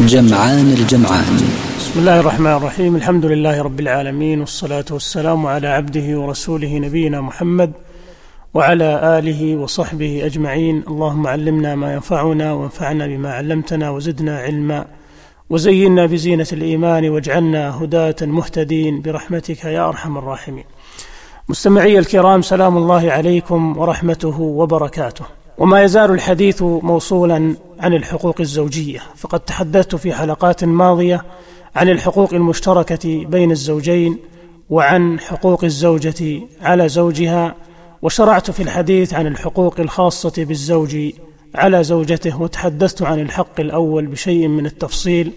جمعان الجمعان. بسم الله الرحمن الرحيم. الحمد لله رب العالمين والصلاة والسلام على عبده ورسوله نبينا محمد وعلى آله وصحبه أجمعين. اللهم علمنا ما ينفعنا وانفعنا بما علمتنا وزدنا علما. وزينا بزينة الإيمان واجعلنا هداة مهتدين برحمتك يا أرحم الراحمين. مستمعي الكرام سلام الله عليكم ورحمته وبركاته. وما يزال الحديث موصولا عن الحقوق الزوجية. فقد تحدثت في حلقات ماضية عن الحقوق المشتركة بين الزوجين وعن حقوق الزوجة على زوجها وشرعت في الحديث عن الحقوق الخاصة بالزوج على زوجته وتحدثت عن الحق الأول بشيء من التفصيل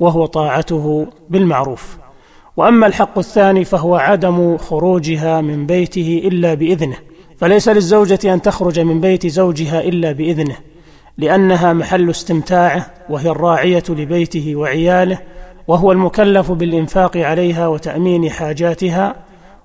وهو طاعته بالمعروف. وأما الحق الثاني فهو عدم خروجها من بيته إلا بإذنه. فليس للزوجة أن تخرج من بيت زوجها إلا بإذنه. لأنها محل استمتاعه وهي الراعية لبيته وعياله وهو المكلف بالإنفاق عليها وتأمين حاجاتها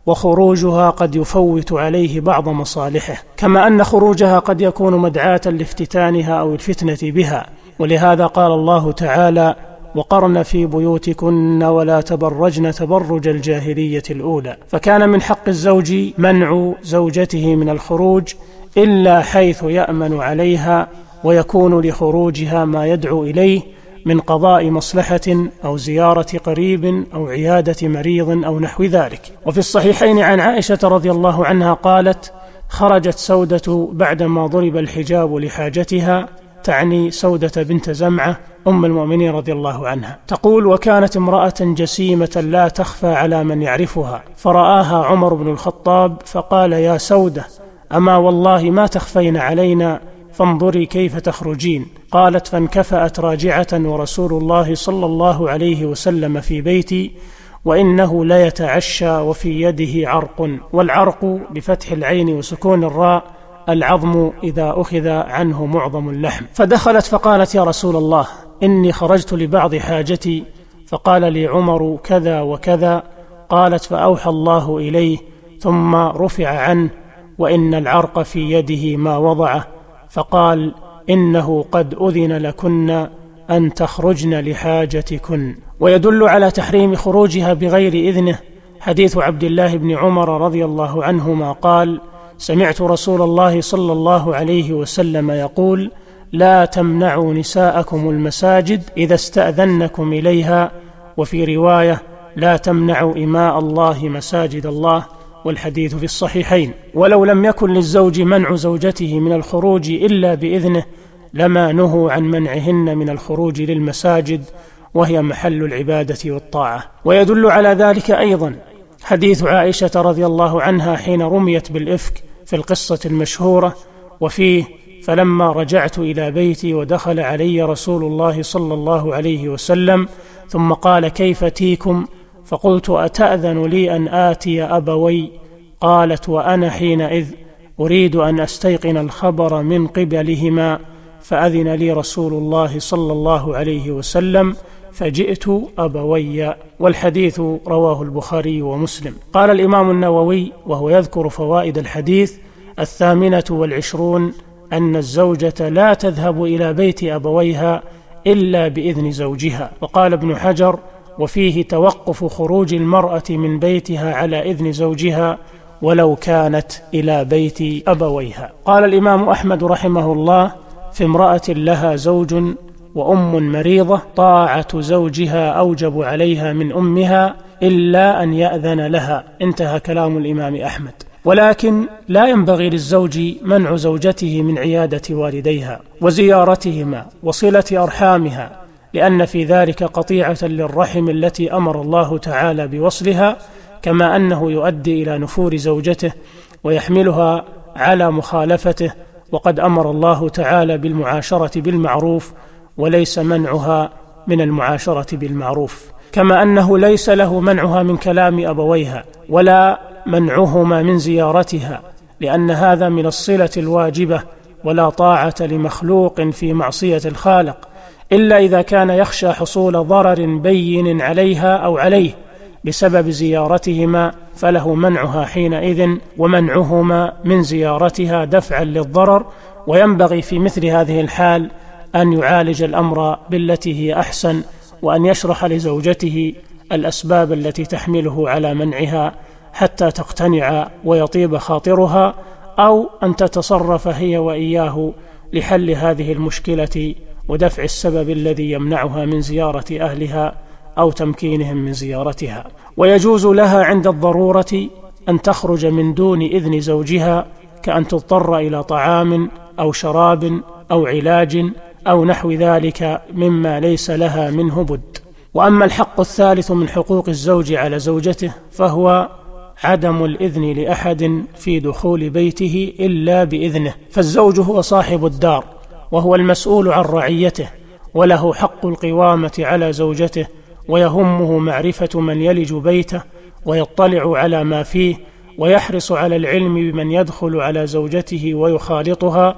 وخروجها قد يفوت عليه بعض مصالحه. كما أن خروجها قد يكون مدعاة لافتتانها أو الفتنة بها. ولهذا قال الله تعالى وقرن في بيوتكن ولا تبرجن تبرج الجاهلية الأولى فكان من حق الزوج منع زوجته من الخروج إلا حيث يأمن عليها ويكون لخروجها ما يدعو إليه من قضاء مصلحة أو زيارة قريب أو عيادة مريض أو نحو ذلك. وفي الصحيحين عن عائشة رضي الله عنها قالت خرجت سودة بعدما ضرب الحجاب لحاجتها تعني سودة بنت زمعة أم المؤمنين رضي الله عنها. تقول وكانت امرأة جسيمة لا تخفى على من يعرفها. فرآها عمر بن الخطاب فقال يا سودة أما والله ما تخفين علينا فانظري كيف تخرجين. قالت فانكفأت راجعة ورسول الله صلى الله عليه وسلم في بيتي وإنه ليتعشى وفي يده عرق والعرق بفتح العين وسكون الراء العظم إذا أخذ عنه معظم اللحم. فدخلت فقالت يا رسول الله إني خرجت لبعض حاجتي. فقال لي عمر كذا وكذا. قالت فأوحى الله إليه ثم رفع عنه وإن العرق في يده ما وضعه. فقال إنه قد أذن لكن أن تخرجن لحاجتكن. ويدل على تحريم خروجها بغير إذنه. حديث عبد الله بن عمر رضي الله عنهما قال سمعت رسول الله صلى الله عليه وسلم يقول لا تمنعوا نساءكم المساجد إذا استأذنكم إليها. وفي رواية لا تمنعوا إماء الله مساجد الله. والحديث في الصحيحين. ولو لم يكن للزوج منع زوجته من الخروج إلا بإذنه لما نهوا عن منعهن من الخروج للمساجد وهي محل العبادة والطاعة. ويدل على ذلك أيضا حديث عائشة رضي الله عنها حين رميت بالإفك في القصة المشهورة وفيه فلما رجعت إلى بيتي ودخل علي رسول الله صلى الله عليه وسلم ثم قال كيف تيكم؟ فقلت أتأذن لي أن آتي أبوي؟ قالت وأنا حينئذ أريد أن أستيقن الخبر من قبلهما فأذن لي رسول الله صلى الله عليه وسلم فجئت أبوي. والحديث رواه البخاري ومسلم. قال الإمام النووي وهو يذكر فوائد الحديث الثامنة والعشرون أن الزوجة لا تذهب إلى بيت أبويها إلا بإذن زوجها. وقال ابن حجر وفيه توقف خروج المرأة من بيتها على إذن زوجها ولو كانت إلى بيت أبويها. قال الإمام أحمد رحمه الله في امرأة لها زوج وأم مريضة طاعة زوجها أوجب عليها من أمها إلا أن يأذن لها. انتهى كلام الإمام أحمد. ولكن لا ينبغي للزوج منع زوجته من عيادة والديها وزيارتهما وصلة أرحامها لأن في ذلك قطيعة للرحم التي أمر الله تعالى بوصلها كما أنه يؤدي إلى نفور زوجته ويحملها على مخالفته وقد أمر الله تعالى بالمعاشرة بالمعروف وليس منعها من المعاشرة بالمعروف. كما أنه ليس له منعها من كلام أبويها ولا منعهما من زيارتها لأن هذا من الصلة الواجبة ولا طاعة لمخلوق في معصية الخالق. إلا إذا كان يخشى حصول ضرر بين عليها أو عليه بسبب زيارتهما فله منعها حينئذ ومنعهما من زيارتها دفعا للضرر وينبغي في مثل هذه الحال أن يعالج الأمر بالتي هي أحسن وأن يشرح لزوجته الأسباب التي تحمله على منعها حتى تقتنع ويطيب خاطرها أو أن تتصرف هي وإياه لحل هذه المشكلة ودفع السبب الذي يمنعها من زيارة أهلها أو تمكينهم من زيارتها. ويجوز لها عند الضرورة أن تخرج من دون إذن زوجها كأن تضطر إلى طعام أو شراب أو علاج أو نحو ذلك مما ليس لها منه بد. وأما الحق الثالث من حقوق الزوج على زوجته فهو عدم الإذن لأحد في دخول بيته إلا بإذنه فالزوج هو صاحب الدار. وهو المسؤول عن رعيته وله حق القوامة على زوجته ويهمه معرفة من يلج بيته ويطلع على ما فيه ويحرص على العلم بمن يدخل على زوجته ويخالطها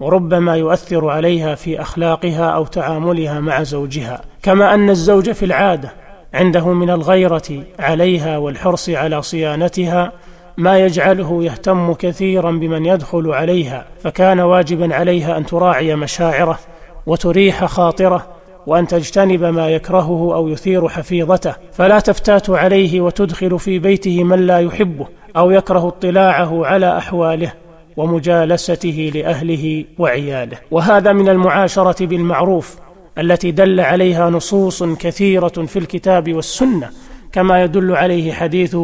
وربما يؤثر عليها في أخلاقها أو تعاملها مع زوجها. كما أن الزوج في العادة عنده من الغيرة عليها والحرص على صيانتها ما يجعله يهتم كثيرا بمن يدخل عليها فكان واجبا عليها أن تراعي مشاعره وتريح خاطره وأن تجتنب ما يكرهه أو يثير حفيظته. فلا تفتات عليه وتدخل في بيته من لا يحبه أو يكره اطلاعه على أحواله ومجالسته لأهله وعياله. وهذا من المعاشرة بالمعروف التي دل عليها نصوص كثيرة في الكتاب والسنة كما يدل عليه حديث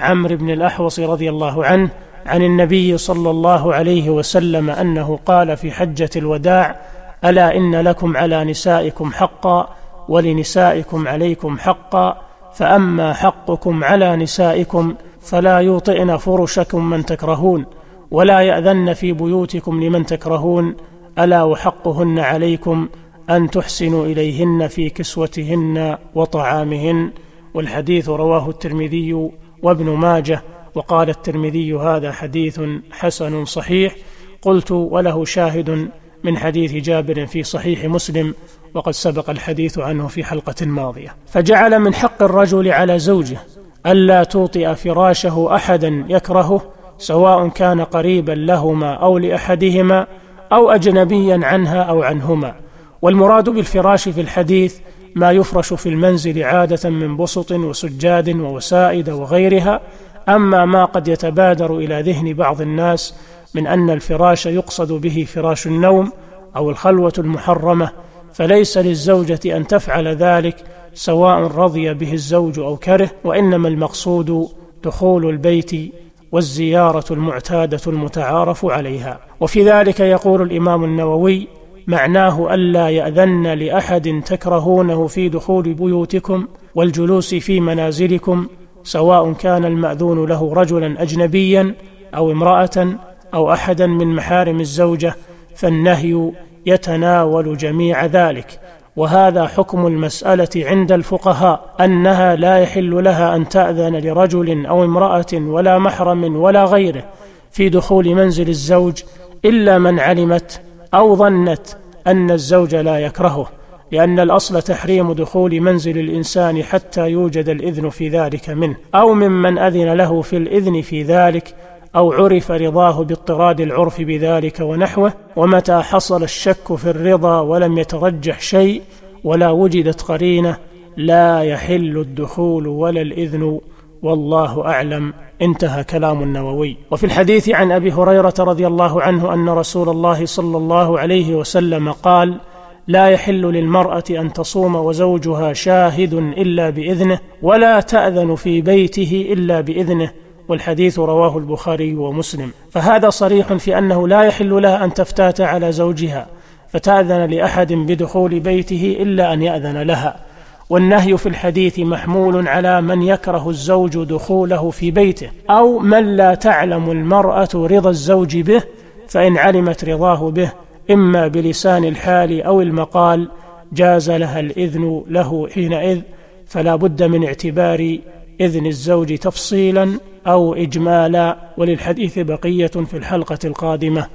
عمرو بن الأحوص رضي الله عنه عن النبي صلى الله عليه وسلم أنه قال في حجة الوداع ألا إن لكم على نسائكم حقا ولنسائكم عليكم حقا فأما حقكم على نسائكم فلا يوطئن فرشكم من تكرهون ولا يأذن في بيوتكم لمن تكرهون ألا وحقهن عليكم أن تحسنوا إليهن في كسوتهن وطعامهن والحديث رواه الترمذي وابن ماجه وقال الترمذي هذا حديث حسن صحيح قلت وله شاهد من حديث جابر في صحيح مسلم وقد سبق الحديث عنه في حلقة ماضية. فجعل من حق الرجل على زوجه ألا توطئ فراشه أحدا يكرهه سواء كان قريبا لهما أو لأحدهما أو أجنبيا عنها أو عنهما. والمراد بالفراش في الحديث ما يفرش في المنزل عادة من بسط وسجاد ووسائد وغيرها أما ما قد يتبادر إلى ذهن بعض الناس من أن الفراش يقصد به فراش النوم أو الخلوة المحرمة فليس للزوجة أن تفعل ذلك سواء رضي به الزوج أو كره وإنما المقصود دخول البيت والزيارة المعتادة المتعارف عليها. وفي ذلك يقول الإمام النووي معناه الا يأذن لأحد تكرهونه في دخول بيوتكم والجلوس في منازلكم سواء كان المأذون له رجلا اجنبيا أو امرأة أو احدا من محارم الزوجة فالنهي يتناول جميع ذلك. وهذا حكم المسألة عند الفقهاء أنها لا يحل لها أن تأذن لرجل أو امرأة ولا محرم ولا غيره في دخول منزل الزوج إلا من علمت أو ظنت أن الزوج لا يكرهه لأن الأصل تحريم دخول منزل الإنسان حتى يوجد الإذن في ذلك منه أو ممن أذن له في الإذن في ذلك أو عرف رضاه باضطراد العرف بذلك ونحوه ومتى حصل الشك في الرضا ولم يترجح شيء ولا وجدت قرينة لا يحل الدخول ولا الإذن والله أعلم. انتهى كلام النووي. وفي الحديث عن أبي هريرة رضي الله عنه أن رسول الله صلى الله عليه وسلم قال لا يحل للمرأة أن تصوم وزوجها شاهد إلا بإذنه ولا تأذن في بيته إلا بإذنه. والحديث رواه البخاري ومسلم. فهذا صريح في أنه لا يحل لها أن تفتات على زوجها فتأذن لأحد بدخول بيته إلا أن يأذن لها. والنهي في الحديث محمول على من يكره الزوج دخوله في بيته أو من لا تعلم المرأة رضا الزوج به فإن علمت رضاه به إما بلسان الحال أو المقال جاز لها الإذن له حينئذ فلا بد من اعتبار إذن الزوج تفصيلا أو إجمالا. وللحديث بقية في الحلقة القادمة.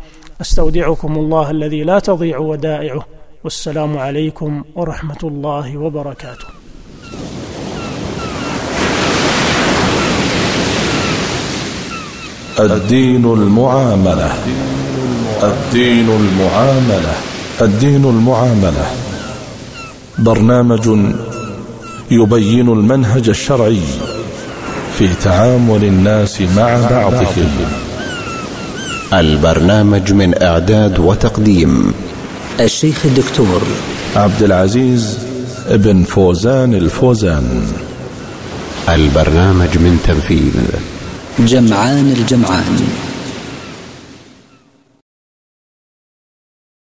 أستودعكم الله الذي لا تضيع ودائعه. والسلام عليكم ورحمة الله وبركاته. الدين المعاملة. الدين المعاملة. الدين المعاملة. برنامج يبين المنهج الشرعي في تعامل الناس مع بعضهم. البرنامج من إعداد وتقديم الشيخ الدكتور عبد العزيز ابن فوزان الفوزان. البرنامج من تنفيذ جمعان الجمعان.